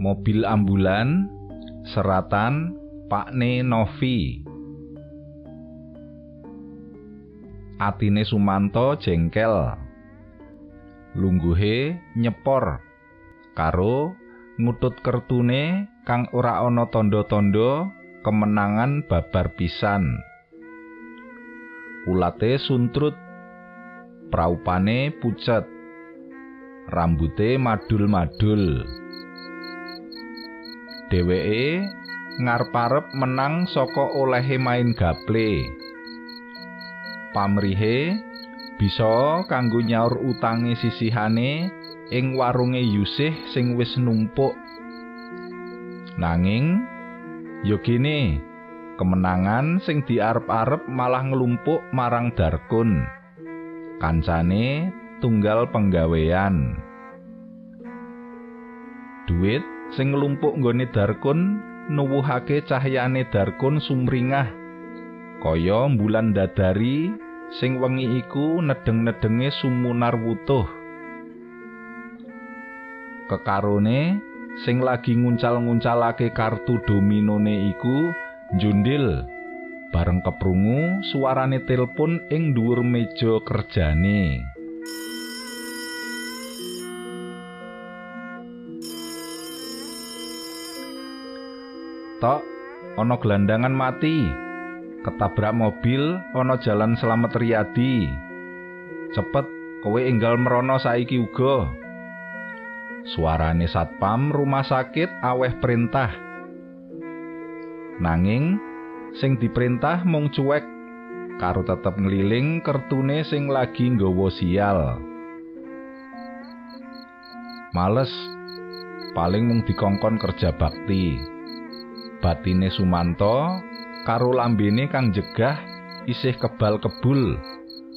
mobil ambulan seratan Pakne Novi. Atine Sumanto jengkel. Lungguhe nyepor. Karo ngutut kertune kang ora ana tanda-tanda kemenangan babar pisan. Ulate suntrut. Praupane pucet. Rambute madul-madul dheweke ngarep-arep menang saka olehe main gaple. Pamrihe bisa kanggo nyaur utange sisihane ing warunge Yusih sing wis numpuk. Nanging yo gene kemenangan sing diarep-arep malah nglumpuk marang Darkun kancane tunggal penggawean. Duit sing nglumpuk nggone Darkun nuwuhake cahyane Darkun sumringah. Kaya bulan dadari sing wengi iku nedeng-nedenge sumunar wutuh. Kekarone sing lagi nguncal-nguncalake kartu dominone iku njundil bareng keprungu suarane telepon ing dhuwur meja kerjane tok ana gelandangan mati. Ketabrak mobil ana jalan selamat riyadi. Cepet kowe enggal merono saiki uga. Suarane satpam rumah sakit aweh perintah. Nanging sing diperintah mung cuek karo tetep ngeliling kertune sing lagi nggawa sial. Males paling mung dikongkon kerja bakti batine Sumanto karo lambene kang jegah isih kebal kebul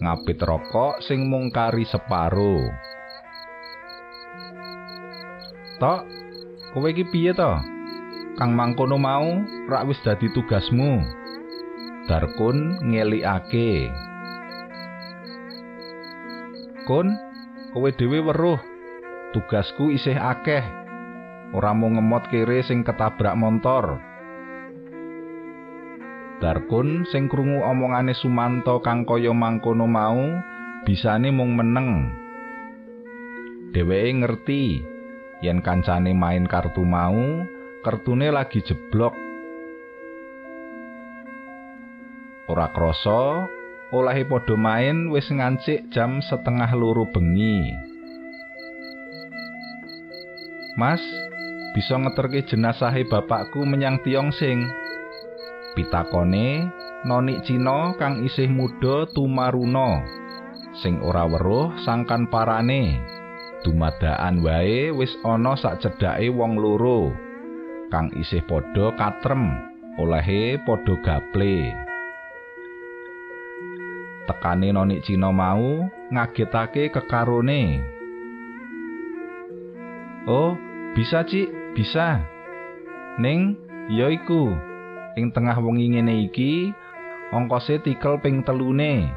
ngapit rokok sing mung kari separo. Tok kowe iki piye to? Kang mangkono mau rak wis dadi tugasmu. Darkun ngelikake. Kun kowe dhewe weruh. Tugasku isih akeh ora mau ngemot kere sing ketabrak montor. Darkun sing krungu omongane Sumanto kang kaya mangkono mau bisane mung meneng. Dheweke ngerti yen kancane main kartu mau kertune lagi jeblok. Ora krasa olahe padha main wis ngancik jam setengah loro bengi. Mas bisa ngeterke jenazahe bapakku menyang Tiongsing pitakone nonik Cina kang isih muda tumaruna sing ora weruh sangkan parane. Dumadaan wae wis ana sak cedhake wong loro kang isih padha katrem olehe padha gaple. Tekane nonik Cina mau ngagetake kekarone. Oh bisa Cik bisa. Ning ya iku. Ing tengah wengi ngene iki ongkose tikel ping telune.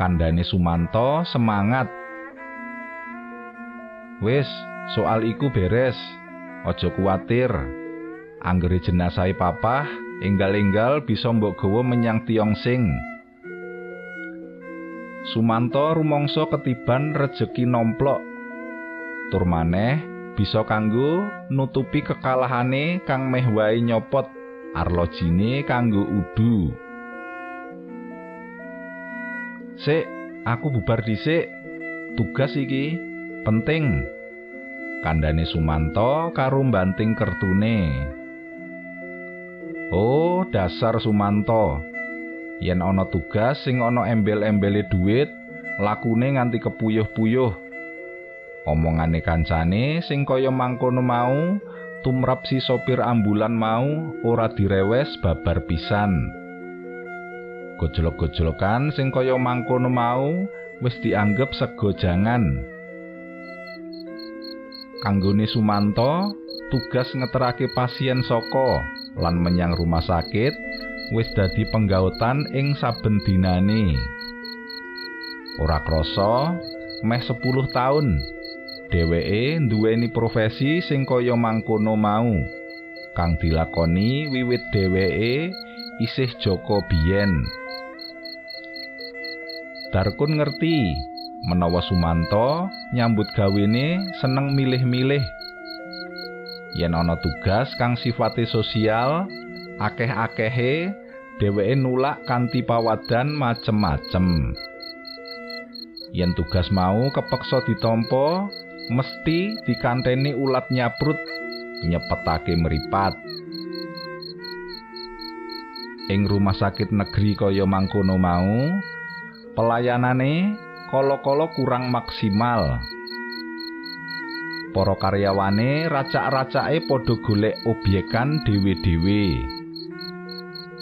Kandhane Sumanto semangat. Wis soal iku beres. Aja kuwatir. Anggere jenazahe papah enggal-enggal bisa mbok gawa menyang Tiongsing Sumanto rumangsa ketiban rejeki nomplok. Tur maneh bisa kanggo nutupi kekalahane kang meh wae nyopot arlojine kanggo udu. Sik, aku bubar dhisik. Tugas iki penting. Kandhane Sumanto karo banting kertune. Oh, dasar Sumanto. Yen ana tugas sing ana embel-embele dhuwit, lakune nganti kepuyuh-puyuh. Omongane kancane sing kaya mangkono mau tumrap si sopir ambulan mau ora direwes babar pisan. Gojlok-gojlokan sing kaya mangkono mau wis dianggep sego jangan. Kanggone Sumanto, tugas ngeterake pasien saka lan menyang rumah sakit wis dadi penggautan ing saben dinane. Ora krasa meh 10 taun Dheweke nduweni profesi sing kaya mangkono mau, kang dilakoni wiwit dheweke isih Joko biyen. Darkun ngerti menawa Sumanto nyambut gawene seneng milih-milih. Yen ana tugas kang sifate sosial, akeh-akehe dheweke nulak kanthi pawadan macem-macem. Yen tugas mau kepeksa ditampa, mesti dikanteni ulat nyaprut nyepetake meripat. Ing rumah sakit negeri kaya mangkono mau, pelayanane kala-kala kurang maksimal. Para karyawane racak-racake padha golek obyekan dhewe-dhewe.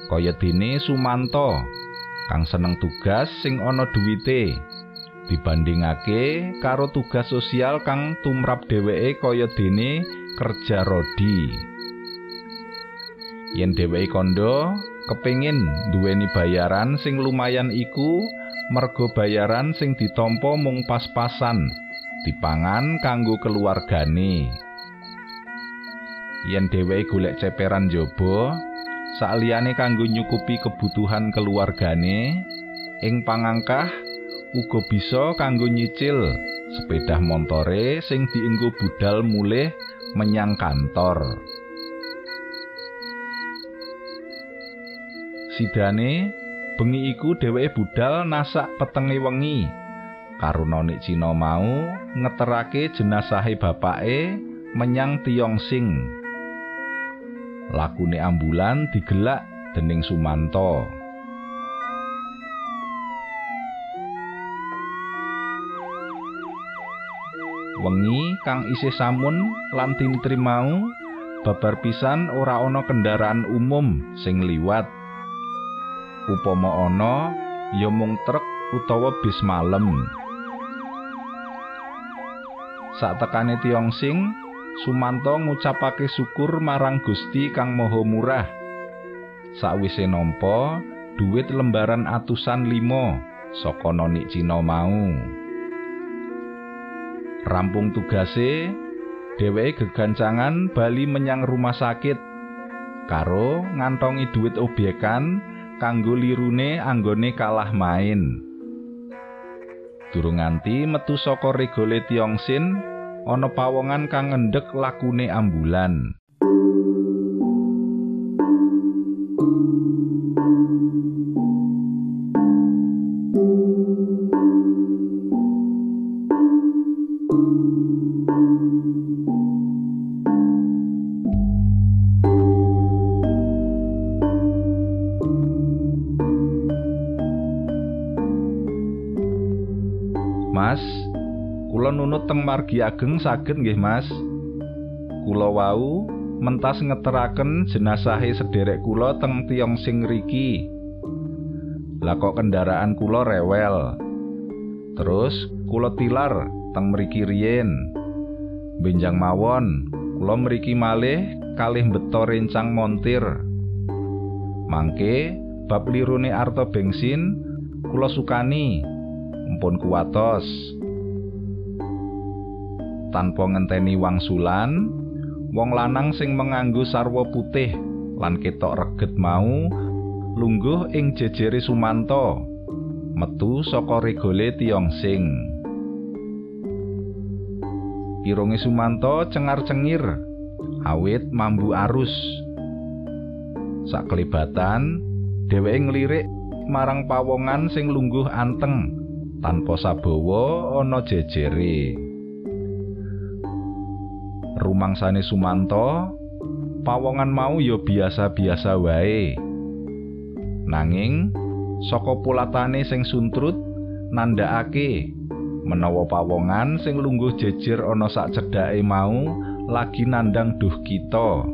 Kaya dene Sumanto kang seneng tugas sing ana duwite. Dibandingake karo tugas sosial kang tumrap dheweke kaya dene kerja rodi. Yen dheweke kondo kepingin duweni bayaran sing lumayan iku mergo bayaran sing ditampa mung pas-pasan dipangan kanggo keluargane. Yen dheweke golek ceperan jaba, sakliyane kanggo nyukupi kebutuhan keluargane, ing pangangkah uga bisa kanggo nyicil sepeda montore sing dienggo budal mulih menyang kantor. Sidane bengi iku dheweke budal nasak petenge wengi. Karo nonik Cina mau ngeterake jenasahe bapake menyang Tiongxing. Lakune ambulan digelak dening Sumanto. Wengi kang isih samun lan tintri mau babar pisan ora ana kendaraan umum sing liwat. Upama ana ya mung truk utawa bis malem. Sak tekane Tiongxing Sumanto ngucapake syukur marang Gusti kang Maha Murah. Sakwise nampa dhuwit lembaran atusan limo saka nonik Cina mau. Rampung tugase, dheweke gegancangan bali menyang rumah sakit karo ngantongi duit obyekan kanggo lirune anggone kalah main. Durung nganti metu saka regole Tiongsin, ana pawongan kang ngendhek lakune ambulan. Margi ageng saged nggih, Mas. Kula wau mentas ngeteraken jenasahe sederek kula teng Tiongxing riki. Lah kok kendaraan kula rewel. Terus kula tilar teng mriki riyin. Benjang mawon, kula mriki malih kalih beto rencang montir. Mangke bab lirune arta bensin kula sukani. mpun kuwatos tanpa ngenteni wangsulan wong lanang sing menganggo sarwa putih lan ketok reget mau lungguh ing jejere Sumanto metu saka regole Tiongxing irunge Sumanto cengar-cengir awit mambu arus saklebatan dheweke nglirik marang pawongan sing lungguh anteng tanpa sabawa ana jejere. Rumangsane Sumanto, pawongan mau ya biasa-biasa wae. Nanging saka pulatane sing suntrut nandhakake menawa pawongan sing lungguh jejer ana sak cedhake mau lagi nandang duh kita.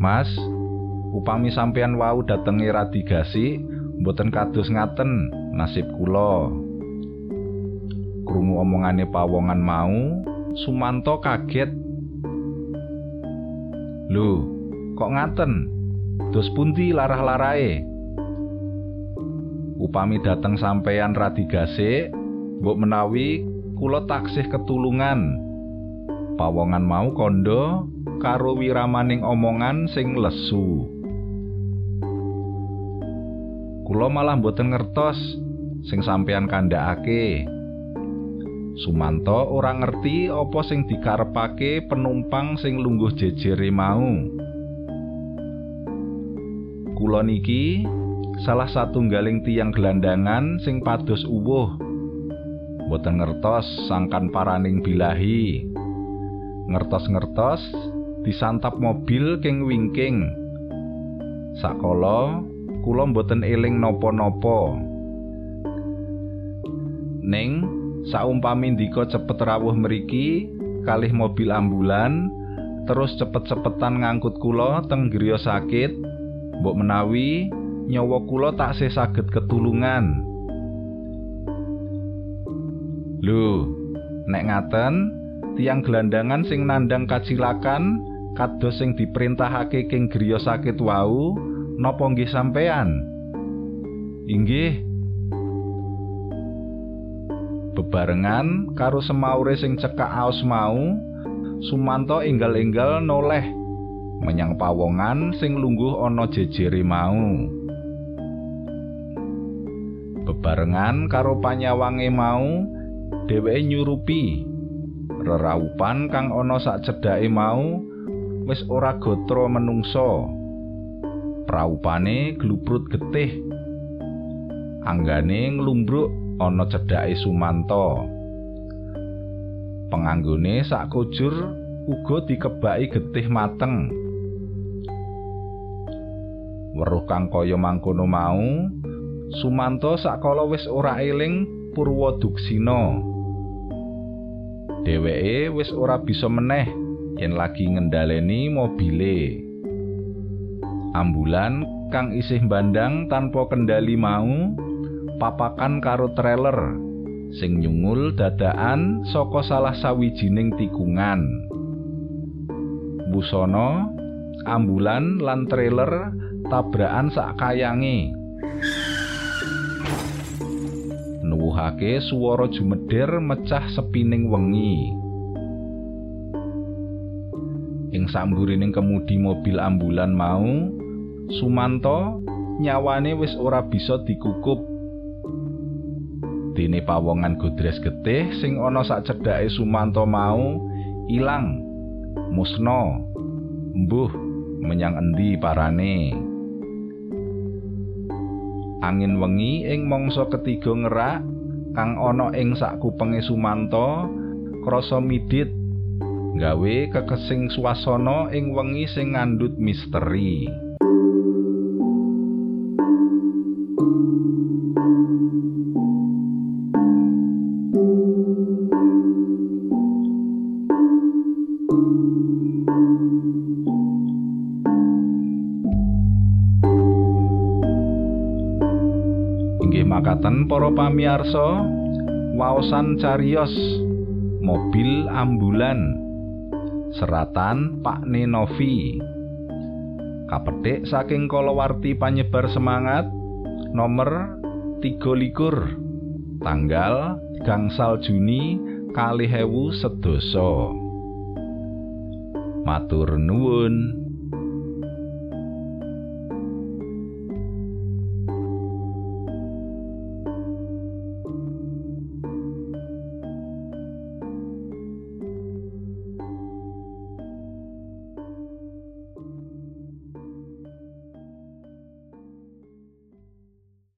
Mas, upami sampeyan wau dateng radigasi mboten kados ngaten nasib kula krungu omongane pawongan mau Sumanto kaget. Lho kok ngaten? Dos pundi larah-larae upami dateng sampeyan radi gasik mbok menawi kula taksih ketulungan. Pawongan mau kondo karo wiramaning omongan sing lesu. Kula malah mboten ngertos sing sampeyan kandhakake Sumanto ora ngerti apa sing dikarepake penumpang sing lungguh jejere mau. Kula niki salah satunggaling tiang gelandangan sing pados uwuh. Mboten ngertos sangkan paraning bilahi. Ngertos-ngertos disantap mobil king wingking. Sakala kula mboten eling napa-napa. Ning saumpami ndika cepet rawuh mriki kalih mobil ambulan terus cepet-cepetan ngangkut kula teng sakit. Mbok menawi nyawa kula taksih saged ketulungan. Lho nek ngaten tiang gelandangan sing nandang kacilakan kados sing diperintahake king griya sakit wau napa nggih sampean inggih bebarengan karo semaure sing cekak aos mau Sumanto enggal-enggal noleh menyang pawongan sing lungguh ana jejere mau. Bebarengan karo panyawange mau dheweke nyurupi reraupan kang ana sak cedhake mau wis ora gotro menungso praupane glubrut getih anggane nglumbruk ana cedhake Sumanto. Penganggone sak kujur uga dikebaki getih mateng. Weruh kang kaya mangkono mau, Sumanto sakala wis ora eling Purwoduksina. Dheweke wis ora bisa meneh yen lagi ngendhaleni mobile. Ambulan kang isih bandang tanpa kendali mau papakan karo trailer sing nyungul dadakan saka salah sawijining tikungan. Busana, ambulan lan trailer tabrakan sak kayange. Nuwuhake swara jumeder mecah sepining wengi. Ing samburining kemudi mobil ambulan mau, Sumanto nyawane wis ora bisa dikukup dene pawongan godres getih sing ana sak cedhake Sumanto mau ilang musna mbuh menyang endi parane? Angin wengi ing mangsa ketiga ngerak kang ana ing sak kupenge Sumanto krasa midit gawe kekesing swasana ing wengi sing ngandhut misteri makaten para pamiarsa waosan carios mobil ambulan seratan Pak Nenovi. Kapethik saking kalawarti panyebar semangat nomor 23 tanggal gangsal Juni kali hewu sedoso matur nuwun